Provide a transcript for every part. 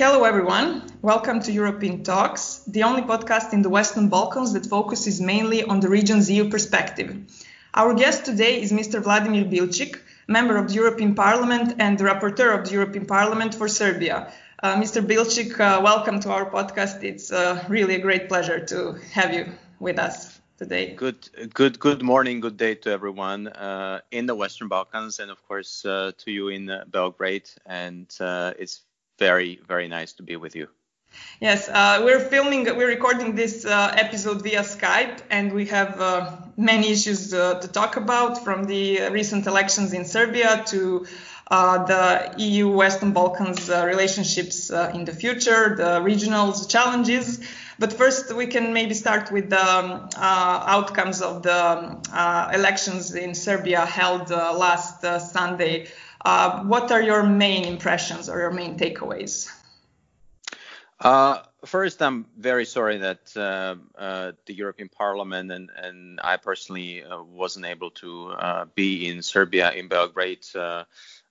Hello, everyone. Welcome to European Talks, the only podcast in the Western Balkans that focuses mainly on the region's EU perspective. Our guest today is Mr. Vladimír Bilčík, member of the European Parliament and the rapporteur of the European Parliament for Serbia. Uh, Mr. Bilcik, uh, welcome to our podcast. It's uh, really a great pleasure to have you with us today. Good, good, good morning, good day to everyone uh, in the Western Balkans, and of course uh, to you in Belgrade. And it's very, very nice to be with you. Yes, uh, we're filming, we're recording this uh, episode via Skype, and we have uh, many issues uh, to talk about from the recent elections in Serbia to uh, the EU Western Balkans uh, relationships in the future, the regional challenges. But first, we can maybe start with the um, outcomes of the um, elections in Serbia held last Sunday. Uh, what are your main impressions or your main takeaways? Uh, first, I'm very sorry that uh, uh the European Parliament and, and I personally uh, wasn't able to uh, be in Serbia, in Belgrade.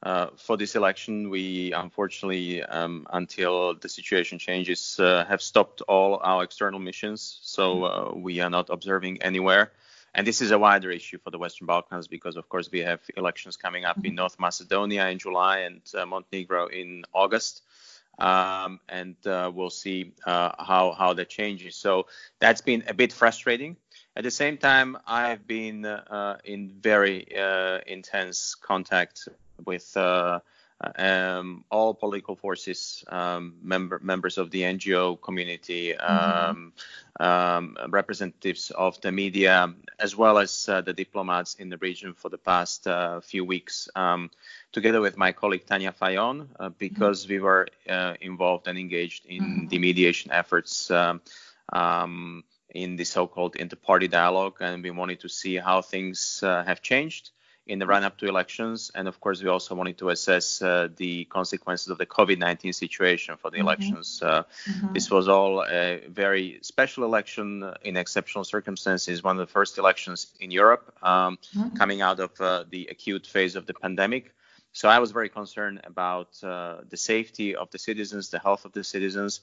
For this election, we unfortunately, um, until the situation changes, have stopped all our external missions, so we are not observing anywhere. And this is a wider issue for the Western Balkans because, of course, we have elections coming up in mm-hmm. North Macedonia in July and uh, Montenegro in August. Um, and uh, we'll see uh, how how that changes. So that's been a bit frustrating. At the same time, I've been uh, in very uh, intense contact with uh, um, all political forces, um, member, members of the NGO community, mm-hmm. um, um, representatives of the media, as well as uh, the diplomats in the region for the past uh, few weeks, um, together with my colleague Tanja Fajon, uh, because mm-hmm. we were uh, involved and engaged in mm-hmm. the mediation efforts. Um, in the so-called inter-party dialogue, and we wanted to see how things uh, have changed in the run up to elections. And of course, we also wanted to assess uh, the consequences of the COVID 19 situation for the mm-hmm. elections. Uh, mm-hmm. This was all a very special election in exceptional circumstances, one of the first elections in Europe um, mm-hmm. coming out of uh, the acute phase of the pandemic. So I was very concerned about uh, the safety of the citizens, the health of the citizens.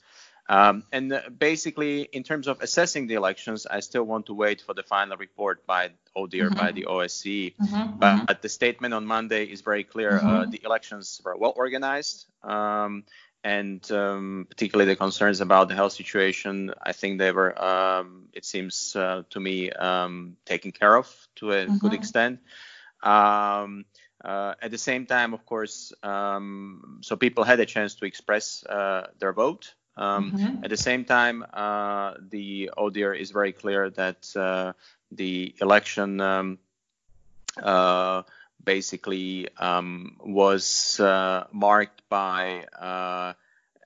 Um, and uh, basically, in terms of assessing the elections, I still want to wait for the final report by ODIHR, mm-hmm. by the OSCE. Mm-hmm. But mm-hmm. the statement on Monday is very clear. Uh, mm-hmm. the elections were well organized. Um, and um, particularly the concerns about the health situation, I think they were, um, it seems uh, to me, um, taken care of to a good mm-hmm. extent. Um, uh, at the same time, of course, um, so people had a chance to express uh, their vote. Um, mm-hmm. At the same time, uh, the ODIHR is very clear that uh, the election um, uh, basically um, was uh, marked by uh,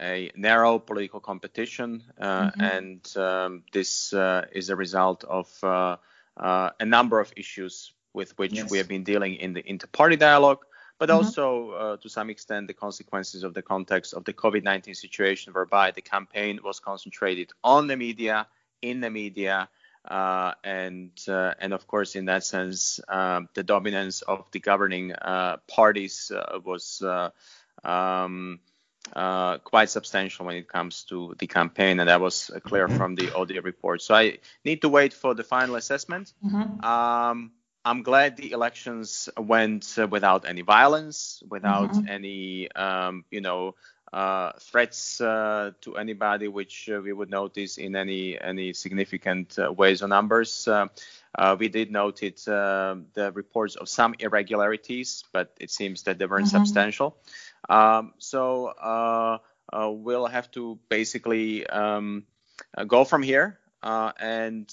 a narrow political competition, uh, mm-hmm. and um, this is a result of a number of issues with which yes. we have been dealing in the inter-party dialogue but mm-hmm. also uh, to some extent the consequences of the context of the COVID 19 situation, whereby the campaign was concentrated on the media, in the media. Uh, and uh, and of course, in that sense, um, the dominance of the governing uh, parties uh, was uh, um, quite substantial when it comes to the campaign, and that was clear mm-hmm. from the ODIHR report. So I need to wait for the final assessment. Mm-hmm. Um, I'm glad the elections went uh, without any violence, without mm-hmm. any, um, you know, uh, threats uh, to anybody, which uh, we would notice in any any significant uh, ways or numbers. Uh, we did note it, the reports of some irregularities, but it seems that they weren't mm-hmm. substantial. Um, so we'll have to basically um, go from here and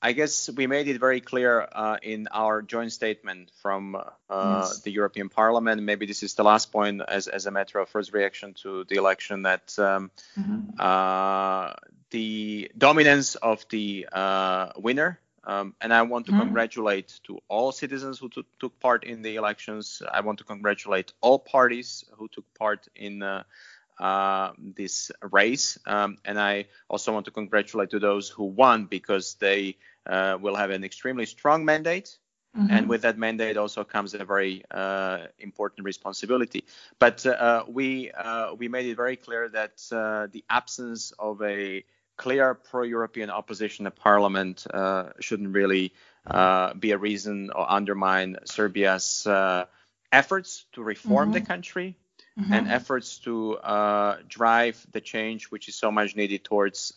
I guess we made it very clear uh, in our joint statement from uh, yes. the European Parliament. Maybe this is the last point as, as a matter of first reaction to the election that um, mm-hmm. uh, the dominance of the uh, winner. Um, and I want to mm-hmm. congratulate to all citizens who t- took part in the elections. I want to congratulate all parties who took part in uh, uh, this race. Um, and I also want to congratulate to those who won because they uh, will have an extremely strong mandate. Mm-hmm. And with that mandate also comes a very uh, important responsibility. But uh, we uh, we made it very clear that uh, the absence of a clear pro-European opposition in Parliament uh, shouldn't really uh, be a reason or undermine Serbia's efforts to reform mm-hmm. the country mm-hmm. and efforts to drive the change which is so much needed towards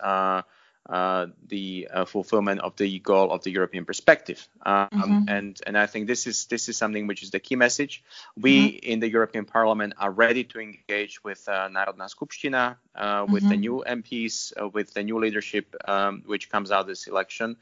uh, the uh, fulfillment of the goal of the European perspective. Um, mm-hmm. And and I think this is this is something which is the key message. We mm-hmm. in the European Parliament are ready to engage with uh, Narodna Skupština, uh, with mm-hmm. the new MPs, uh, with the new leadership um, which comes out this election,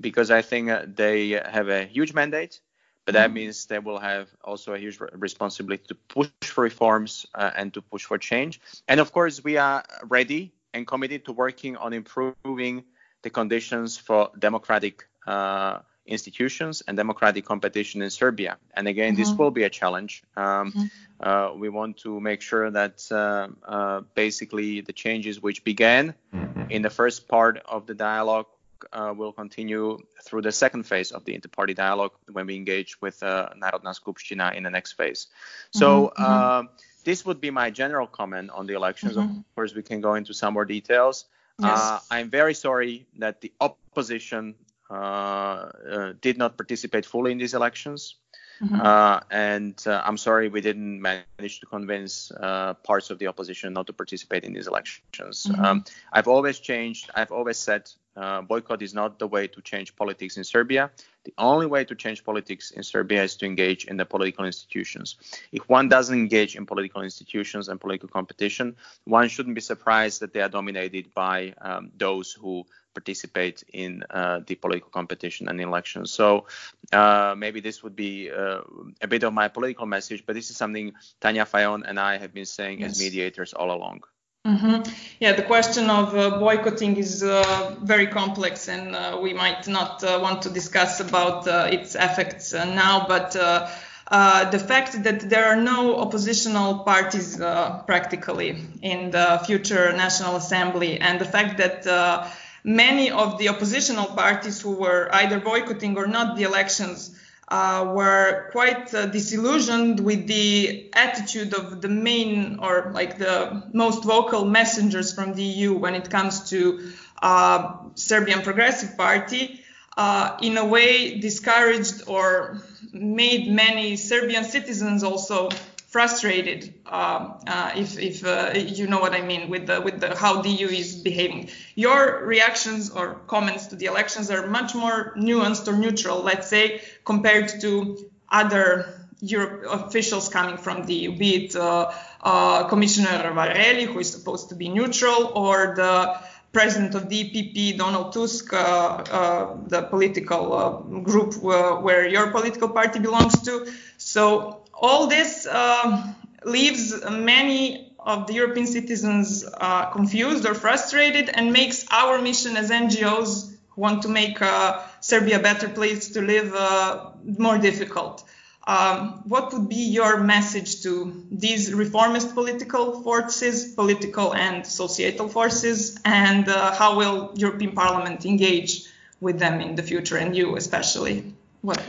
because I think uh, they have a huge mandate. But that mm-hmm. means they will have also a huge responsibility to push for reforms and to push for change. And of course, we are ready and committed to working on improving the conditions for democratic uh, institutions and democratic competition in Serbia. And again, mm-hmm. this will be a challenge. Um, mm-hmm. uh, we want to make sure that uh, uh basically the changes which began mm-hmm. in the first part of the dialogue uh, will continue through the second phase of the inter-party dialogue when we engage with uh, Narodna Skupština in the next phase. So mm-hmm. Mm-hmm. Uh, this would be my general comment on the elections. Mm-hmm. Of course, we can go into some more details. Yes. Uh, I'm very sorry that the opposition uh, uh, did not participate fully in these elections. Mm-hmm. Uh, and uh, I'm sorry we didn't manage to convince uh, parts of the opposition not to participate in these elections. Mm-hmm. Um, I've always changed. I've always said uh, boycott is not the way to change politics in Serbia. The only way to change politics in Serbia is to engage in the political institutions. If one doesn't engage in political institutions and political competition, one shouldn't be surprised that they are dominated by um, those who participate in uh, the political competition and elections. So uh, maybe this would be uh, a bit of my political message, but this is something Tanja Fajon and I have been saying yes. as mediators all along. Mm-hmm. Yeah, the question of uh, boycotting is uh, very complex, and uh, we might not uh, want to discuss about uh, its effects uh, now. But the fact that there are no oppositional parties practically in the future National Assembly, and the fact that many of the oppositional parties who were either boycotting or not the elections uh, were quite uh, disillusioned with the attitude of the main or like the most vocal messengers from the EU when it comes to uh, Serbian Progressive Party, uh, in a way discouraged or made many Serbian citizens also frustrated, uh, uh, if, if uh, you know what I mean, with the, with the, how the EU is behaving. Your reactions or comments to the elections are much more nuanced or neutral, let's say, compared to other Europe officials coming from the EU, be it uh, uh, Commissioner Várhelyi, who is supposed to be neutral, or the president of the EPP, Donald Tusk, uh, uh, the political group where your political party belongs to. So all this uh, leaves many of the European citizens uh, confused or frustrated and makes our mission as NGOs who want to make uh, Serbia a better place to live uh, more difficult. Um, what would be your message to these reformist political forces, political and societal forces, and uh, how will European Parliament engage with them in the future, and you especially? What?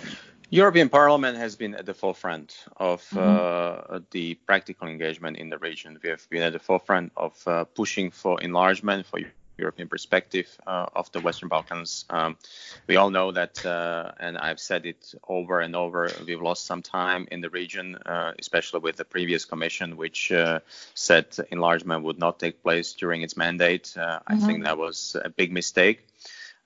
European Parliament has been at the forefront of mm-hmm. uh, the practical engagement in the region. We have been at the forefront of uh, pushing for enlargement, for European perspective uh, of the Western Balkans. Um, we all know that, uh, and I've said it over and over, we've lost some time in the region, uh, especially with the previous commission, which uh, said enlargement would not take place during its mandate. Mm-hmm. I think that was a big mistake.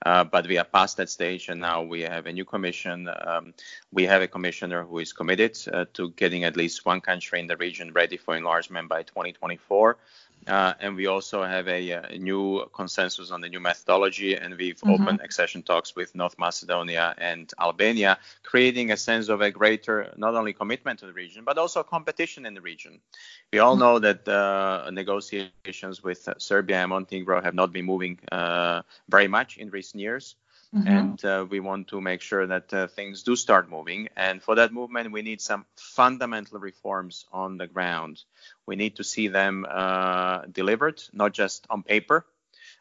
Uh, but we are past that stage, and now we have a new commission. Um, we have a commissioner who is committed uh, to getting at least one country in the region ready for enlargement by 2024. Uh, and we also have a, a, new consensus on the new methodology, and we've mm-hmm. opened accession talks with North Macedonia and Albania, creating a sense of a greater not only commitment to the region but also competition in the region. We all mm-hmm. know that uh, negotiations with Serbia and Montenegro have not been moving uh, very much in recent years. Mm-hmm. And uh, we want to make sure that uh, things do start moving. And for that movement, we need some fundamental reforms on the ground. We need to see them uh, delivered, not just on paper.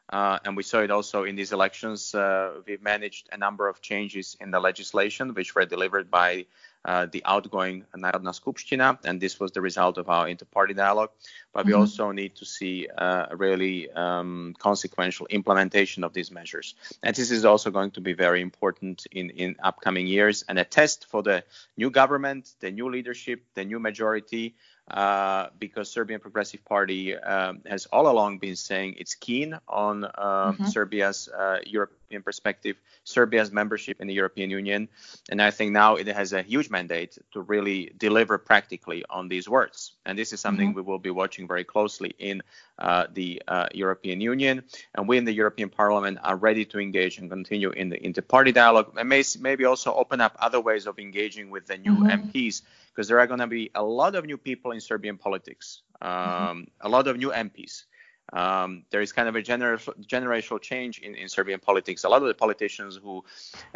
Uh, and we saw it also in these elections. Uh, we've managed a number of changes in the legislation, which were delivered by uh, the outgoing Narodna Skupština, and this was the result of our inter-party dialogue. But mm-hmm. we also need to see uh, a really um, consequential implementation of these measures. And this is also going to be very important in, in upcoming years and a test for the new government, the new leadership, the new majority uh, because Serbian Progressive Party um, has all along been saying it's keen on uh, mm-hmm. Serbia's uh, European perspective, Serbia's membership in the European Union, and I think now it has a huge mandate to really deliver practically on these words. And this is something mm-hmm. we will be watching very closely in uh, the uh, European Union. And we in the European Parliament are ready to engage and continue in the inter-party dialogue, and may, maybe also open up other ways of engaging with the new mm-hmm. MPs because there are going to be a lot of new people in Serbian politics, um, mm-hmm. a lot of new MPs. Um, there is kind of a gener- generational change in, in Serbian politics. A lot of the politicians who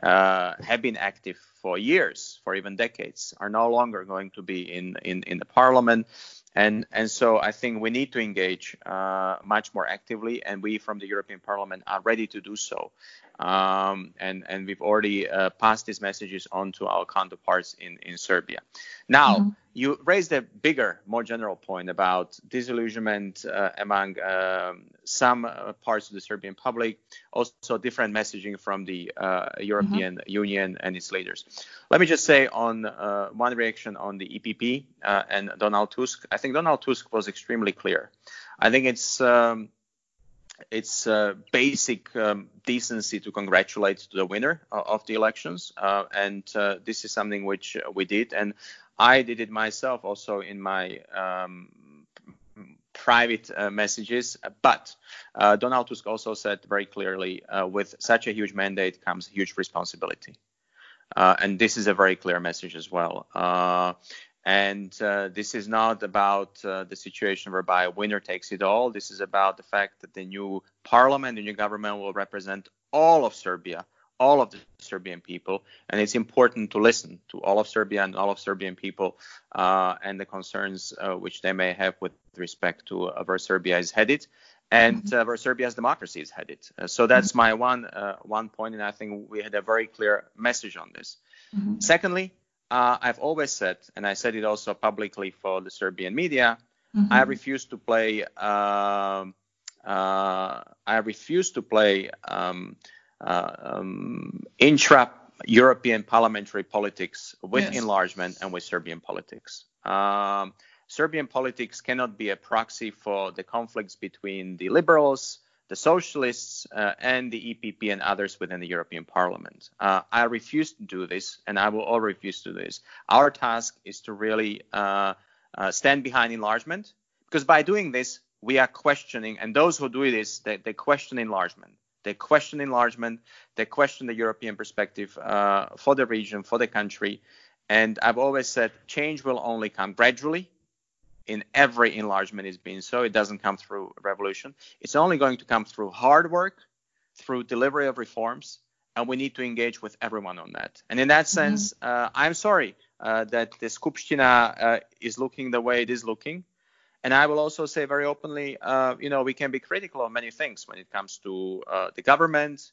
uh, have been active for years, for even decades, are no longer going to be in, in, in the parliament. And, and so I think we need to engage uh, much more actively, and we from the European Parliament are ready to do so um, and and we've already uh, passed these messages on to our counterparts in in Serbia. Now. Mm-hmm. You raised a bigger, more general point about disillusionment uh, among um, some uh, parts of the Serbian public, also different messaging from the uh, European mm-hmm. Union and its leaders. Let me just say on uh, one reaction on the EPP uh, and Donald Tusk. I think Donald Tusk was extremely clear. I think it's um, it's uh, basic um, decency to congratulate the winner of the elections, uh, and uh, this is something which we did, and I did it myself also in my um, private uh, messages. But uh, Donald Tusk also said very clearly, uh, with such a huge mandate comes huge responsibility. and this is a very clear message as well. And uh, this is not about uh, the situation whereby a winner takes it all. This is about the fact that the new parliament, the new government will represent all of Serbia, all of the Serbian people. And it's important to listen to all of Serbia and all of Serbian people uh, and the concerns uh, which they may have with respect to uh, where Serbia is headed and mm-hmm. uh, where Serbia's democracy is headed. so that's mm-hmm. my one one point, and I think we had a very clear message on this. Mm-hmm. Secondly, uh, I've always said, and I said it also publicly for the Serbian media, mm-hmm. I refuse to play. Um, uh, I refuse to play um, uh, um, intra European parliamentary politics with yes. enlargement and with Serbian politics. Um, Serbian politics cannot be a proxy for the conflicts between the liberals, the socialists uh, and the EPP and others within the European Parliament. Uh, I refuse to do this, and I will all refuse to do this. Our task is to really uh, uh, stand behind enlargement, because by doing this, we are questioning, and those who do this, they, they question enlargement. They question enlargement. They question the European perspective uh, for the region, for the country. And I've always said change will only come gradually in every enlargement is being so. It doesn't come through revolution. It's only going to come through hard work, through delivery of reforms, and we need to engage with everyone on that. And in that mm-hmm. sense, mm-hmm. uh, I'm sorry uh, that the Skupština uh, is looking the way it is looking. And I will also say very openly, uh, you know, we can be critical of many things when it comes to uh, the government,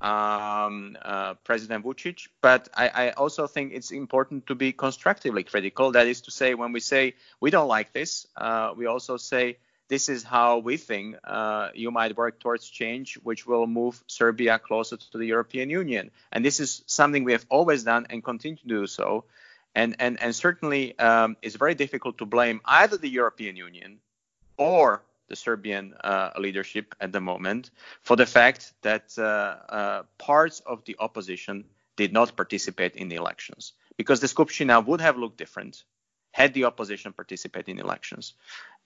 um, uh, President Vučić. But I, I, also think it's important to be constructively critical. That is to say, when we say we don't like this, uh, we also say this is how we think uh, you might work towards change, which will move Serbia closer to the European Union. And this is something we have always done and continue to do so. And, and, and certainly um, it's very difficult to blame either the European Union or the Serbian uh, leadership at the moment for the fact that uh, uh, parts of the opposition did not participate in the elections because the Skupština would have looked different had the opposition participated in elections.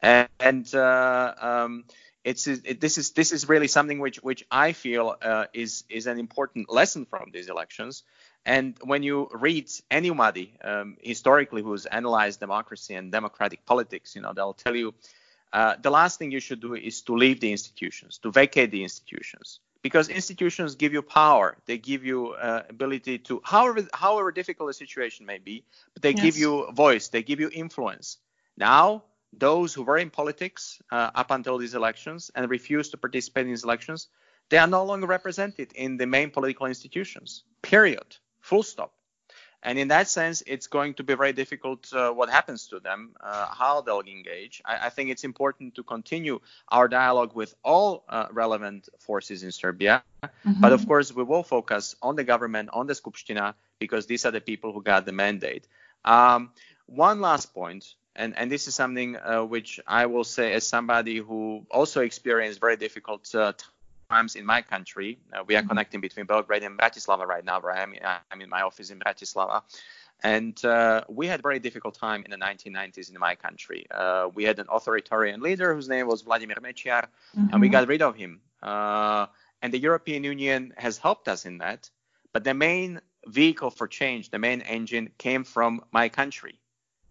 And, and uh, um, it's it, this is this is really something which which I feel uh, is is an important lesson from these elections. And when you read anybody um, historically who's analyzed democracy and democratic politics, you know they'll tell you uh, the last thing you should do is to leave the institutions, to vacate the institutions, because institutions give you power. They give you uh, ability to, however however difficult a situation may be, but they yes. give you voice. They give you influence. Now those who were in politics uh, up until these elections and refused to participate in these elections, they are no longer represented in the main political institutions. Period. Full stop. And in that sense, it's going to be very difficult uh, what happens to them, uh, how they'll engage. I, I, think it's important to continue our dialogue with all uh, relevant forces in Serbia. Mm-hmm. But of course, we will focus on the government, on the Skupština, because these are the people who got the mandate. Um, one last point, and, and this is something uh, which I will say as somebody who also experienced very difficult uh, times in my country. Uh, we are mm-hmm. connecting between Belgrade and Bratislava right now, where I am. I'm in my office in Bratislava. And uh, we had a very difficult time in the 1990s in my country. Uh, we had an authoritarian leader whose name was Vladimir Mečiar, mm-hmm. and we mm-hmm. got rid of him. Uh, and the European Union has helped us in that. But the main vehicle for change, the main engine, came from my country.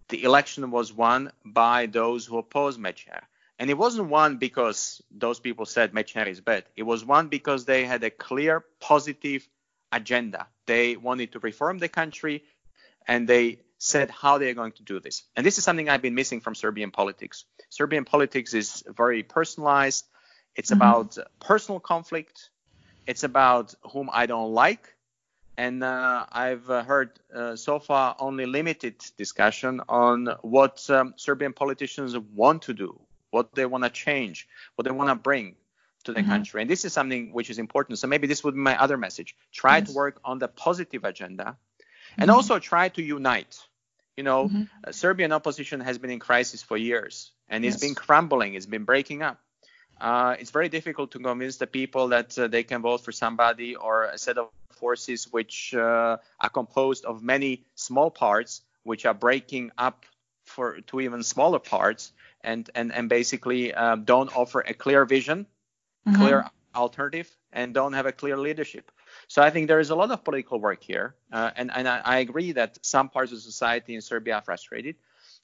The election was won by those who opposed Mečiar. And it wasn't one because those people said Mečiar is bad. It was one because they had a clear positive agenda. They wanted to reform the country and they said how they are going to do this. And this is something I've been missing from Serbian politics. Serbian politics is very personalized. It's mm-hmm. about personal conflict. It's about whom I don't like. And uh, I've uh, heard uh, so far only limited discussion on what um, Serbian politicians want to do, what they want to change, what they want to bring to the mm-hmm. country. And this is something which is important. So maybe this would be my other message. Try yes. to work on the positive agenda and mm-hmm. also try to unite. You know, mm-hmm. uh, Serbian opposition has been in crisis for years and it's yes. been crumbling, it's been breaking up. Uh, it's very difficult to convince the people that uh, they can vote for somebody or a set of forces which uh, are composed of many small parts which are breaking up for to even smaller parts and and and basically um, don't offer a clear vision, mm-hmm. clear alternative, and don't have a clear leadership. So I think there is a lot of political work here, uh, and and I, I, agree that some parts of society in Serbia are frustrated.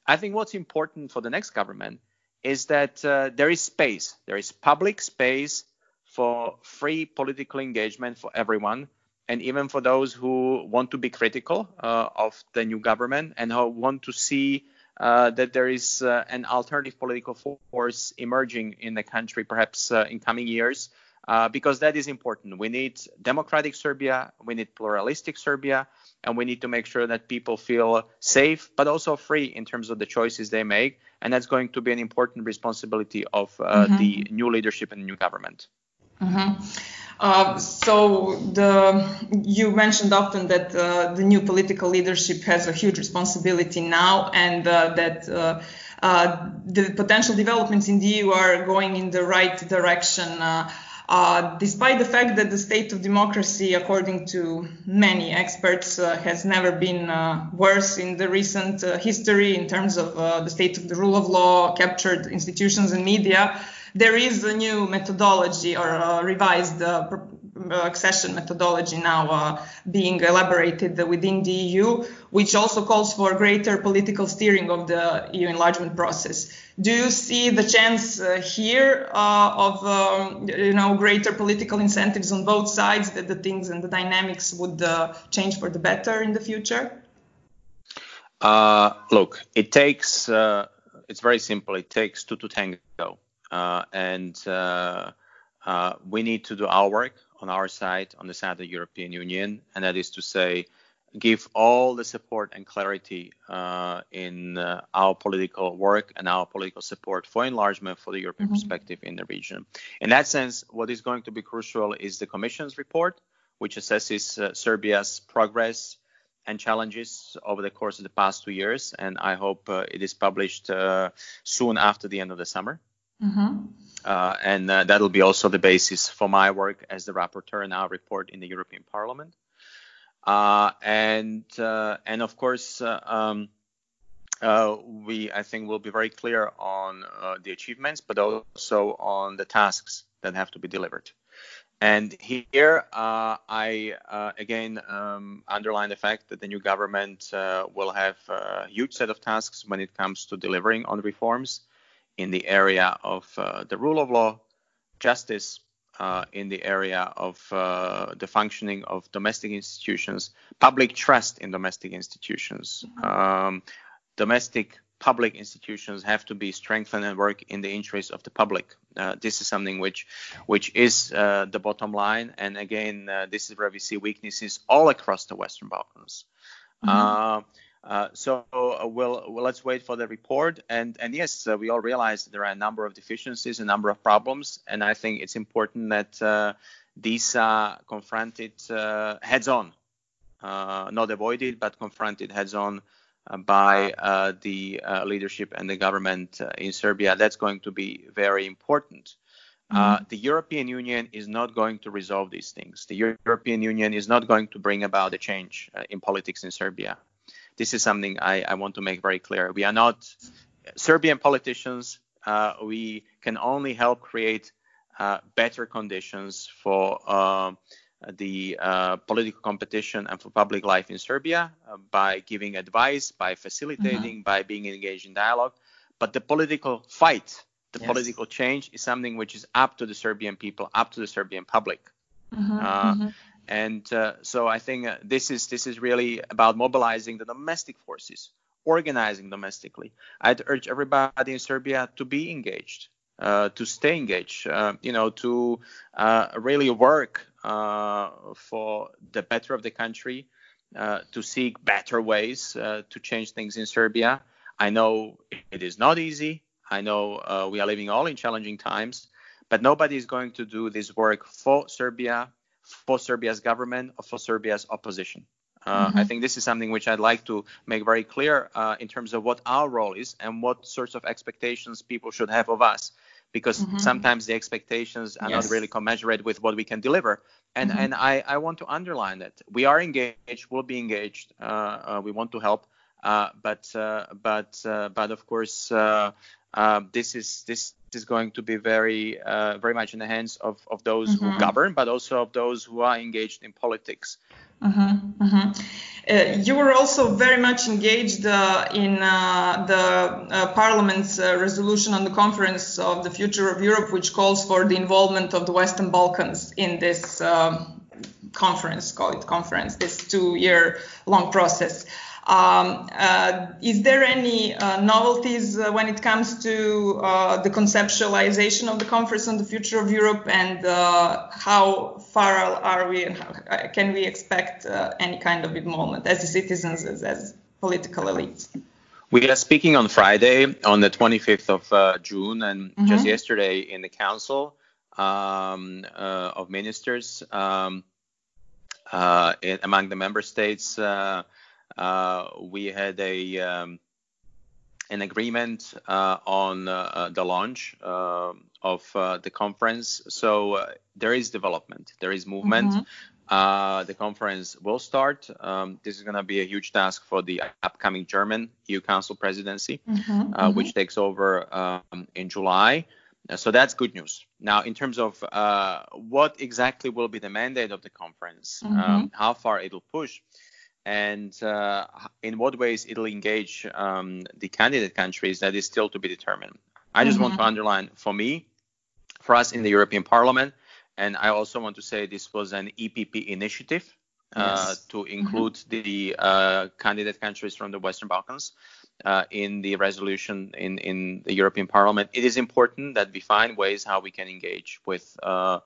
I think what's important for the next government is that uh, there is space, there is public space for free political engagement for everyone, and even for those who want to be critical uh, of the new government and who want to see uh, that there is uh, an alternative political force emerging in the country, perhaps uh, in coming years, uh, because that is important. We need democratic Serbia, we need pluralistic Serbia, and we need to make sure that people feel safe but also free in terms of the choices they make. And that's going to be an important responsibility of uh, mm-hmm. the new leadership and new government. Mm-hmm. Uh, so the, you mentioned often that uh, the new political leadership has a huge responsibility now, and uh, that uh, uh, the potential developments in the EU are going in the right direction. Despite the fact that the state of democracy, according to many experts, has never been worse in the recent history in terms of the state of the rule of law, captured institutions and media, there is a new methodology or a revised uh, accession methodology now uh, being elaborated within the EU, which also calls for greater political steering of the EU enlargement process. Do you see the chance uh, here uh, of um, you know greater political incentives on both sides that the things and the dynamics would uh, change for the better in the future? Uh, look, it takes. it's very simple. It takes two to tango uh, and uh, uh, we need to do our work on our side, on the side of the European Union, and that is to say, give all the support and clarity uh, in uh, our political work and our political support for enlargement for the European mm-hmm. perspective in the region. In that sense, what is going to be crucial is the Commission's report, which assesses uh, Serbia's progress and challenges over the course of the past two years, and I hope it is published soon after the end of the summer. Mm-hmm. Uh, and uh, that'll be also the basis for my work as the rapporteur and our report in the European Parliament. Uh, and uh, and of course, uh, um, uh, we I think will be very clear on the achievements, but also on the tasks that have to be delivered. And here, I again um, underline the fact that the new government will have a huge set of tasks when it comes to delivering on reforms in the area of uh, the rule of law, justice, uh, in the area of uh, the functioning of domestic institutions, public trust in domestic institutions, mm-hmm. um, domestic public institutions have to be strengthened and work in the interest of the public. Uh, this is something which, which is uh, the bottom line. And again, uh, this is where we see weaknesses all across the Western Balkans. Mm-hmm. Uh, uh, so uh, we'll, well, let's wait for the report. And and yes, we all realize there are a number of deficiencies, a number of problems, and I think it's important that these are confronted heads on, not avoided, but confronted heads on uh, by uh, the uh, leadership and the government in Serbia. That's going to be very important. Mm-hmm. the European Union is not going to resolve these things. The European Union is not going to bring about a change in politics in Serbia. This is something I, I, want to make very clear. We are not Serbian politicians. we can only help create uh, better conditions for uh, the uh, political competition and for public life in Serbia uh, by giving advice, by facilitating, mm-hmm. by being engaged in dialogue. But the political fight, the yes. political change is something which is up to the Serbian people, up to the Serbian public. Mm-hmm. Uh, mm-hmm. And uh, so I think uh, this is this is really about mobilizing the domestic forces, organizing domestically. I'd urge everybody in Serbia to be engaged, uh, to stay engaged, uh, you know, to uh, really work uh, for the better of the country, to seek better ways to change things in Serbia. I know it is not easy. I know we are living all in challenging times, but nobody is going to do this work for Serbia, for Serbia's government, or for Serbia's opposition. Uh, mm-hmm. I think this is something which I'd like to make very clear uh, in terms of what our role is and what sorts of expectations people should have of us because mm-hmm. sometimes the expectations are yes. not really commensurate with what we can deliver. And mm-hmm. and I, I want to underline that we are engaged, we'll be engaged, uh, uh, we want to help, uh, but uh, but uh, but of course uh, this is this is going to be very very much in the hands of of those mm-hmm. who govern, but also of those who are engaged in politics. Mm-hmm, mm-hmm. Uh, you were also very much engaged uh, in uh, the uh, Parliament's uh, resolution on the Conference of the Future of Europe, which calls for the involvement of the Western Balkans in this um, conference, call it conference, this two year long process. Um, uh, is there any uh, novelties uh, when it comes to uh, the conceptualization of the Conference on the Future of Europe and uh, how far are we and how, uh, can we expect any kind of involvement as citizens, as, as, political elites? We are speaking on Friday, on the 25th of June, and mm-hmm. just yesterday in the Council um, of Ministers um, among the member states. Uh, we had a um, an agreement uh, on uh, the launch of the conference. So there is development, there is movement. Mm-hmm. Uh, the conference will start. Um, this is going to be a huge task for the upcoming German EU Council presidency, mm-hmm, uh, mm-hmm. which takes over um, in July. So that's good news. Now, in terms of uh, what exactly will be the mandate of the conference, mm-hmm. um, how far it'll push, and uh, in what ways it'll engage um, the candidate countries that is still to be determined. I just mm-hmm. want to mm-hmm. underline for me, for us in the European Parliament, and I also want to say this was an EPP initiative uh, yes. to include mm-hmm. the uh, candidate countries from the Western Balkans. Uh, in the resolution in, in the European Parliament, it is important that we find ways how we can engage with uh,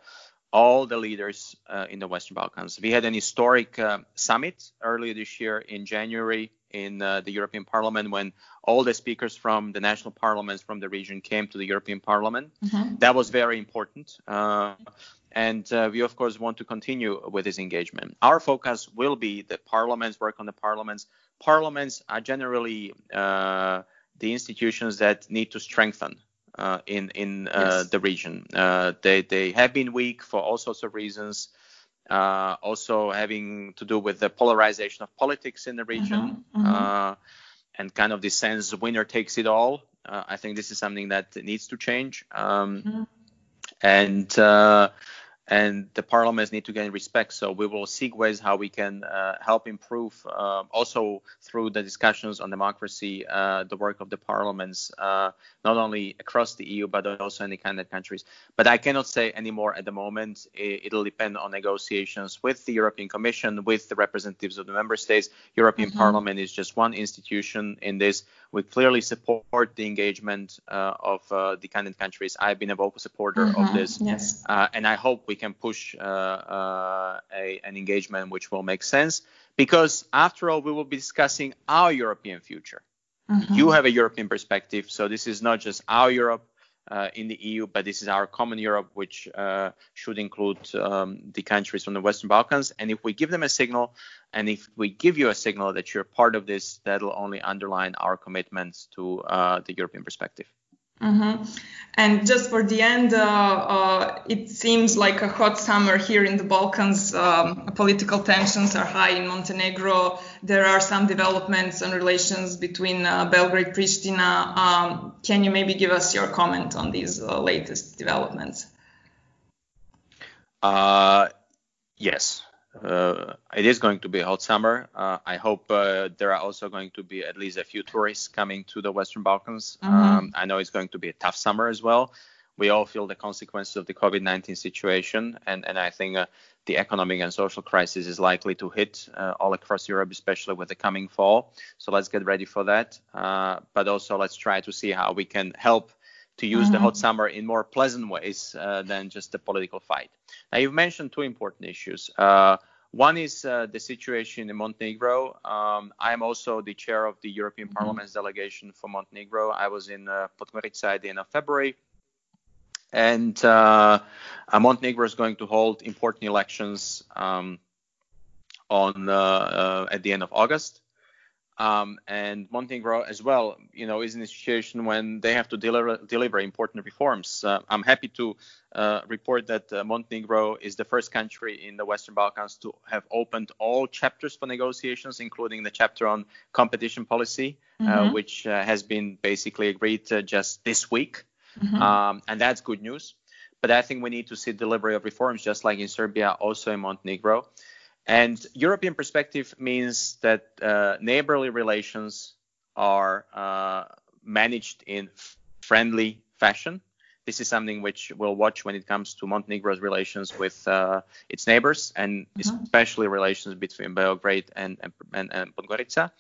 all the leaders uh, in the Western Balkans. We had an historic uh, summit earlier this year in January in uh, the European Parliament when all the speakers from the national parliaments from the region came to the European Parliament. Mm-hmm. That was very important. Uh, and uh, we, of course, want to continue with this engagement. Our focus will be the parliaments, work on the parliaments. Parliaments are generally uh, the institutions that need to strengthen uh, in in uh, yes. the region. Uh, they they have been weak for all sorts of reasons. Uh, also having to do with the polarization of politics in the region mm-hmm, mm-hmm. Uh, and kind of the sense winner takes it all. I think this is something that needs to change. Um, mm-hmm. And and the parliaments need to gain respect. So we will seek ways how we can uh, help improve, uh, also through the discussions on democracy, uh, the work of the parliaments, uh, not only across the EU but also in the candidate countries. But I cannot say any more at the moment. It'll depend on negotiations with the European Commission, with the representatives of the member states. European mm-hmm. Parliament is just one institution in this. We clearly support the engagement uh, of uh, the candidate countries. I've been a vocal supporter mm-hmm. of this, yes. and I hope we we can push uh, uh, a, an engagement which will make sense because after all we will be discussing our European future. Mm-hmm. You have a European perspective, so this is not just our Europe uh, in the EU, but this is our common Europe, which uh, should include um, the countries from the Western Balkans. And if we give them a signal, and if we give you a signal that you're part of this, that'll only underline our commitments to uh, the European perspective. Mm-hmm. And just for the end, uh, uh, it seems like a hot summer here in the Balkans. Um, political tensions are high in Montenegro. There are some developments and relations between uh, Belgrade Pristina. Um, can you maybe give us your comment on these uh, latest developments? Uh, yes. Uh, it is going to be a hot summer. Uh, I hope uh, there are also going to be at least a few tourists coming to the Western Balkans. Mm-hmm. Um, I know it's going to be a tough summer as well. We all feel the consequences of the COVID-19 situation, and and I think uh, the economic and social crisis is likely to hit uh, all across Europe, especially with the coming fall. So let's get ready for that. Uh, but also let's try to see how we can help to use mm-hmm. the hot summer in more pleasant ways uh, than just a political fight. Now, you've mentioned two important issues. Uh, one is uh, the situation in Montenegro. Um, I am also the chair of the European mm-hmm. Parliament's delegation for Montenegro. I was in uh, Podgorica at the end of February. And uh, uh, Montenegro is going to hold important elections um, on at the end of August. Um, and Montenegro as well, you know, is in a situation when they have to deliver, deliver important reforms. Uh, I'm happy to uh, report that uh, Montenegro is the first country in the Western Balkans to have opened all chapters for negotiations, including the chapter on competition policy, uh, mm-hmm. which uh, has been basically agreed uh, just this week. Mm-hmm. Um, and that's good news. But I think we need to see delivery of reforms, just like in Serbia, also in Montenegro. And European perspective means that uh, neighborly relations are uh, managed in friendly fashion. This is something which we'll watch when it comes to Montenegro's relations with uh, its neighbors, and mm-hmm. especially relations between Belgrade and, and, and, and Podgorica.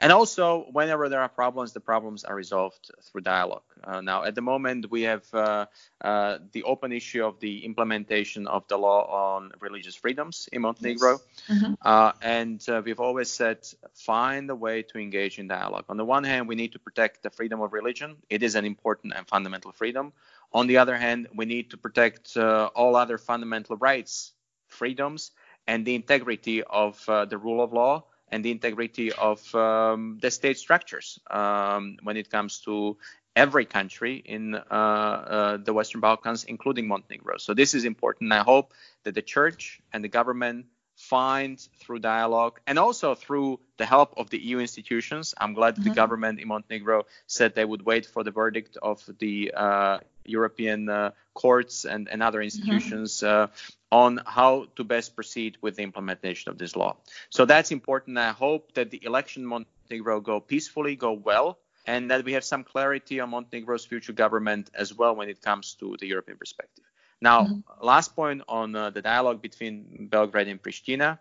And also, whenever there are problems, the problems are resolved through dialogue. Uh, now, at the moment, we have uh, uh, the open issue of the implementation of the law on religious freedoms in Montenegro. Yes. Mm-hmm. Uh, and uh, we've always said find a way to engage in dialogue. On the one hand, we need to protect the freedom of religion, it is an important and fundamental freedom. On the other hand, we need to protect uh, all other fundamental rights, freedoms, and the integrity of the rule of law and the integrity of um, the state structures um, when it comes to every country in uh, uh, the Western Balkans, including Montenegro. So this is important. I hope that the church and the government find through dialogue and also through the help of the EU institutions. I'm glad mm-hmm. the government in Montenegro said they would wait for the verdict of the uh, European uh, courts and, and other mm-hmm. institutions mm-hmm. uh, on how to best proceed with the implementation of this law. So that's important. I hope that the election in Montenegro go peacefully, go well, and that we have some clarity on Montenegro's future government as well when it comes to the European perspective. Now, mm-hmm. last point on uh, the dialogue between Belgrade and Pristina.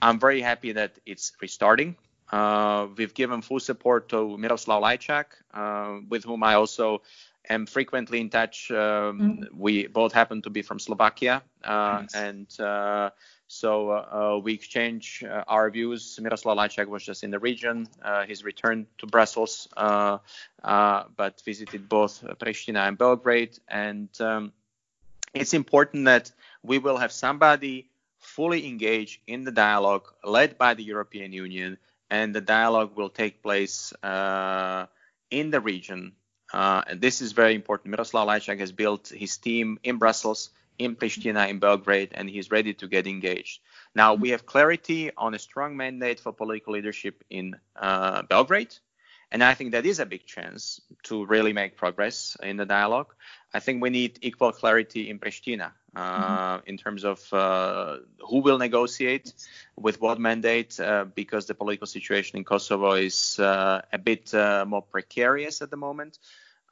I'm very happy that it's restarting. Uh, we've given full support to Miroslav Lajčák, uh, with whom I also am frequently in touch. Um, mm-hmm. We both happen to be from Slovakia, uh, nice. and uh, so uh, we exchange our views. Miroslav Lajčák was just in the region. he's returned to Brussels, but visited both Pristina and Belgrade, and um, it's important that we will have somebody fully engaged in the dialogue led by the European Union, and the dialogue will take place uh, in the region. Uh, and this is very important. Miroslav Lajčák has built his team in Brussels, in Pristina, in Belgrade, and he's ready to get engaged. Now, we have clarity on a strong mandate for political leadership in uh, Belgrade. And I think that is a big chance to really make progress in the dialogue. I think we need equal clarity in Pristina uh, mm-hmm. in terms of uh, who will negotiate with what mandate, uh, because the political situation in Kosovo is uh, a bit uh, more precarious at the moment.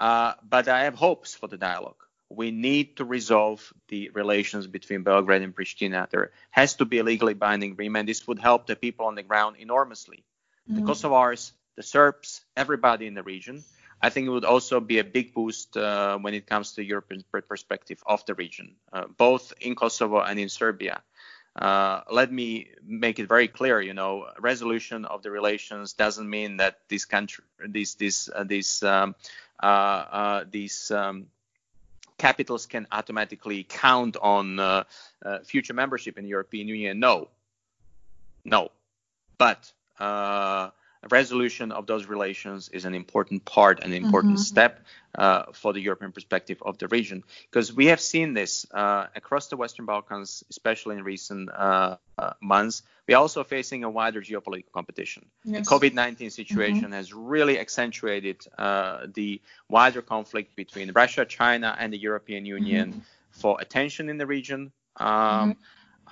Uh, but I have hopes for the dialogue. We need to resolve the relations between Belgrade and Pristina. There has to be a legally binding agreement. This would help the people on the ground enormously. Mm-hmm. The Kosovars, the Serbs, everybody in the region. I think it would also be a big boost uh, when it comes to European perspective of the region, uh, both in Kosovo and in Serbia. Uh, let me make it very clear. You know, resolution of the relations doesn't mean that this country, these uh, um, uh, uh, these um, capitals can automatically count on future membership in the European Union. No, no, but resolution of those relations is an important part, an important mm-hmm. step uh, for the European perspective of the region. Because we have seen this uh, across the Western Balkans, especially in recent uh, uh months. We are also facing a wider geopolitical competition. Yes. The COVID 19 situation mm-hmm. has really accentuated uh, the wider conflict between Russia, China, and the European Union mm-hmm. for attention in the region. Um, mm-hmm.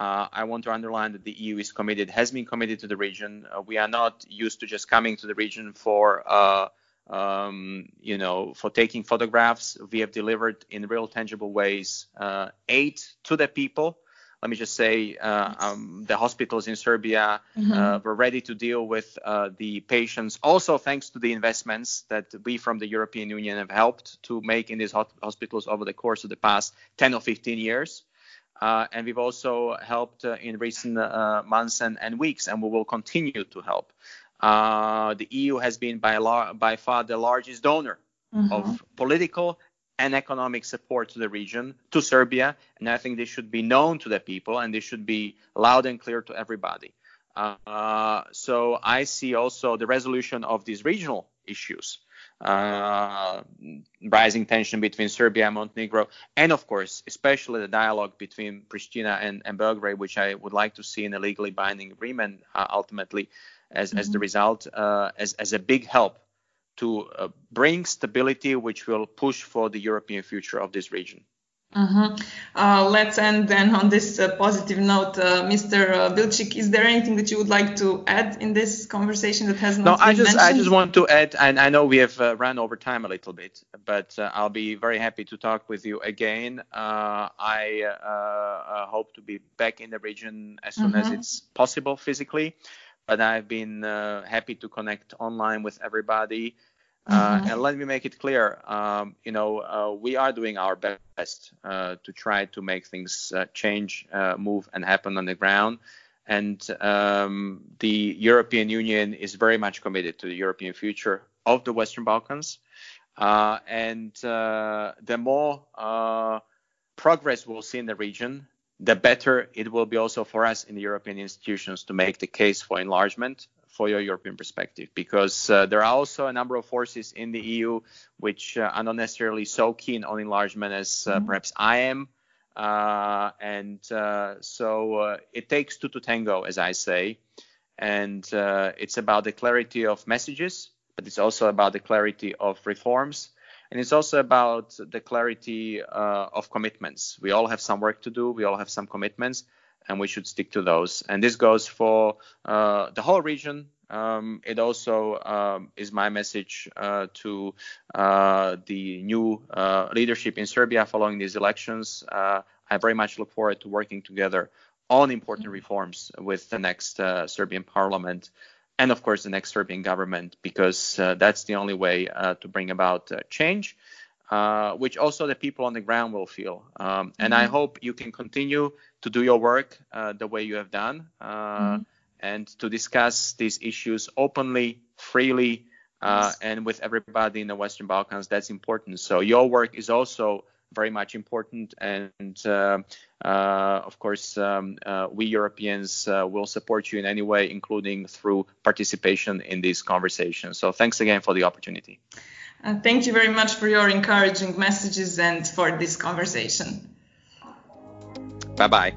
Uh, I want to underline that the EU is committed, has been committed to the region. Uh, we are not used to just coming to the region for, uh, um, you know, for taking photographs. We have delivered in real, tangible ways uh, aid to the people. Let me just say, uh, um, the hospitals in Serbia mm-hmm. Uh, were ready to deal with the patients. Also, thanks to the investments that we from the European Union have helped to make in these hospitals over the course of the past 10 or 15 years. Uh, and we've also helped uh, in recent uh, months and, and, weeks, and we will continue to help. Uh, the EU has been by, lar- by far the largest donor mm-hmm. of political and economic support to the region, to Serbia, and I think this should be known to the people and this should be loud and clear to everybody. Uh, so I see also the resolution of these regional issues uh, rising tension between Serbia and Montenegro, and of course, especially the dialogue between Pristina and, and Belgrade, which I would like to see in a legally binding agreement uh, ultimately as, mm-hmm. as the mm-hmm. result, uh, as, as a big help to uh, bring stability, which will push for the European future of this region. Mm-hmm. Uh, let's end then on this uh, positive note. Uh, Mr. Uh, Bilčík, is there anything that you would like to add in this conversation that has not no, been I just, mentioned? I just want to add, and I know we have uh, run over time a little bit, but uh, I'll be very happy to talk with you again. I hope to be back in the region as soon mm-hmm. as it's possible physically, but I've been happy to connect online with everybody. Uh, mm-hmm. and let me make it clear, um, you know, uh, we are doing our best uh, to try to make things uh, change, uh, move, and happen on the ground. And um, the European Union is very much committed to the European future of the Western Balkans. Uh, and the more progress we'll see in the region, the better it will be also for us in the European institutions to make the case for enlargement for your European perspective, because uh, there are also a number of forces in the EU which uh, are not necessarily so keen on enlargement as uh, mm-hmm. perhaps I am. Uh, and uh, so uh, it takes two to tango, as I say. And it's about the clarity of messages, but it's also about the clarity of reforms. And it's also about the clarity of commitments. We all have some work to do, we all have some commitments and we should stick to those. And this goes for uh, the whole region. Um, it also um, is my message uh, to uh, the new uh, leadership in Serbia following these elections. Uh, I very much look forward to working together on important mm-hmm. reforms with the next uh, Serbian parliament and, of course, the next Serbian government, because that's the only way to bring about change. Uh, which also the people on the ground will feel. Um, and mm-hmm. I hope you can continue to do your work uh, the way you have done uh, mm-hmm. and to discuss these issues openly, freely, uh, yes. and with everybody in the Western Balkans. That's important. So your work is also very much important. And uh, of course, um, we Europeans will support you in any way, including through participation in these conversations. So thanks again for the opportunity. Uh, thank you very much for your encouraging messages and for this conversation. Bye bye.